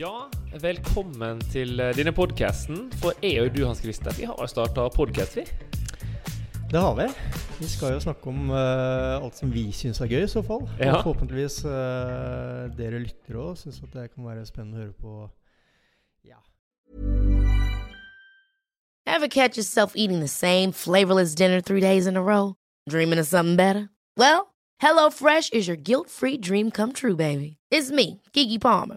Ja, velkommen til eh, denne podcasten. For jeg og du, Hans Christer, vi har starta podkast, vi. Det har vi. Vi skal jo snakke om uh, alt som vi syns er gøy, i så fall. Ja. Og forhåpentligvis uh, dere lyttere òg syns at det kan være spennende å høre på. Ja. Ever catch yourself eating the same flavorless dinner three days in a row? Dreaming of something better? Well, HelloFresh is your guilt-free dream come true, baby. It's me, Kiki Palmer.